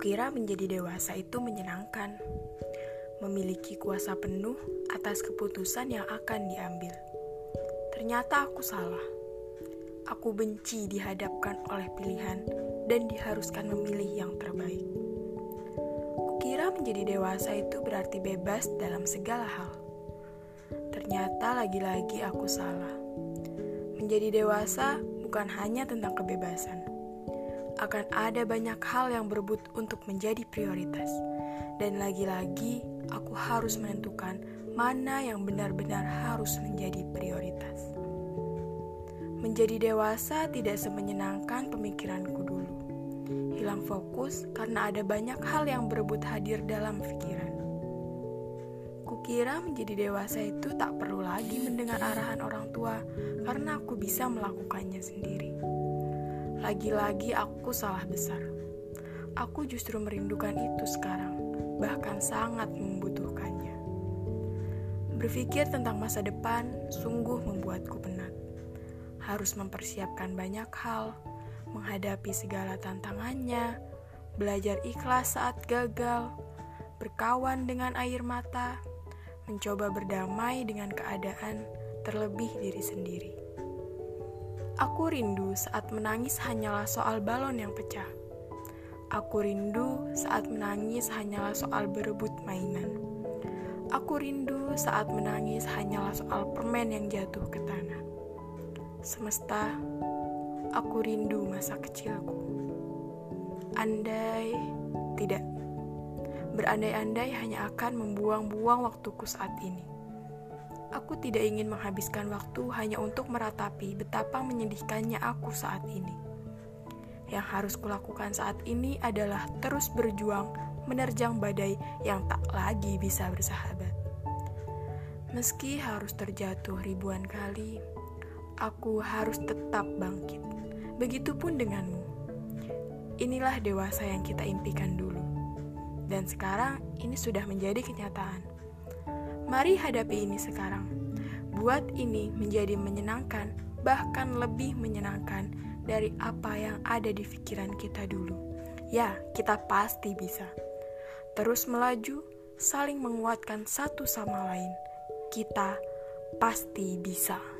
Kukira menjadi dewasa itu menyenangkan, memiliki kuasa penuh atas keputusan yang akan diambil. Ternyata aku salah. Aku benci dihadapkan oleh pilihan dan diharuskan memilih yang terbaik. Kukira menjadi dewasa itu berarti bebas dalam segala hal. Ternyata lagi-lagi aku salah. Menjadi dewasa bukan hanya tentang kebebasan akan ada banyak hal yang berebut untuk menjadi prioritas. Dan lagi-lagi, aku harus menentukan mana yang benar-benar harus menjadi prioritas. Menjadi dewasa tidak semenyenangkan pemikiranku dulu. Hilang fokus karena ada banyak hal yang berebut hadir dalam pikiran. Kukira menjadi dewasa itu tak perlu lagi mendengar arahan orang tua karena aku bisa melakukannya sendiri. Lagi-lagi aku salah besar. Aku justru merindukan itu sekarang, bahkan sangat membutuhkannya. Berpikir tentang masa depan sungguh membuatku penat. Harus mempersiapkan banyak hal, menghadapi segala tantangannya, belajar ikhlas saat gagal, berkawan dengan air mata, mencoba berdamai dengan keadaan, terlebih diri sendiri. Aku rindu saat menangis hanyalah soal balon yang pecah. Aku rindu saat menangis hanyalah soal berebut mainan. Aku rindu saat menangis hanyalah soal permen yang jatuh ke tanah. Semesta, aku rindu masa kecilku. Andai tidak, berandai-andai hanya akan membuang-buang waktuku saat ini. Aku tidak ingin menghabiskan waktu hanya untuk meratapi betapa menyedihkannya aku saat ini. Yang harus kulakukan saat ini adalah terus berjuang menerjang badai yang tak lagi bisa bersahabat. Meski harus terjatuh ribuan kali, aku harus tetap bangkit. Begitupun denganmu. Inilah dewasa yang kita impikan dulu. Dan sekarang ini sudah menjadi kenyataan. Mari hadapi ini sekarang. Buat ini menjadi menyenangkan, bahkan lebih menyenangkan dari apa yang ada di pikiran kita dulu. Ya, kita pasti bisa. Terus melaju, saling menguatkan satu sama lain. Kita pasti bisa.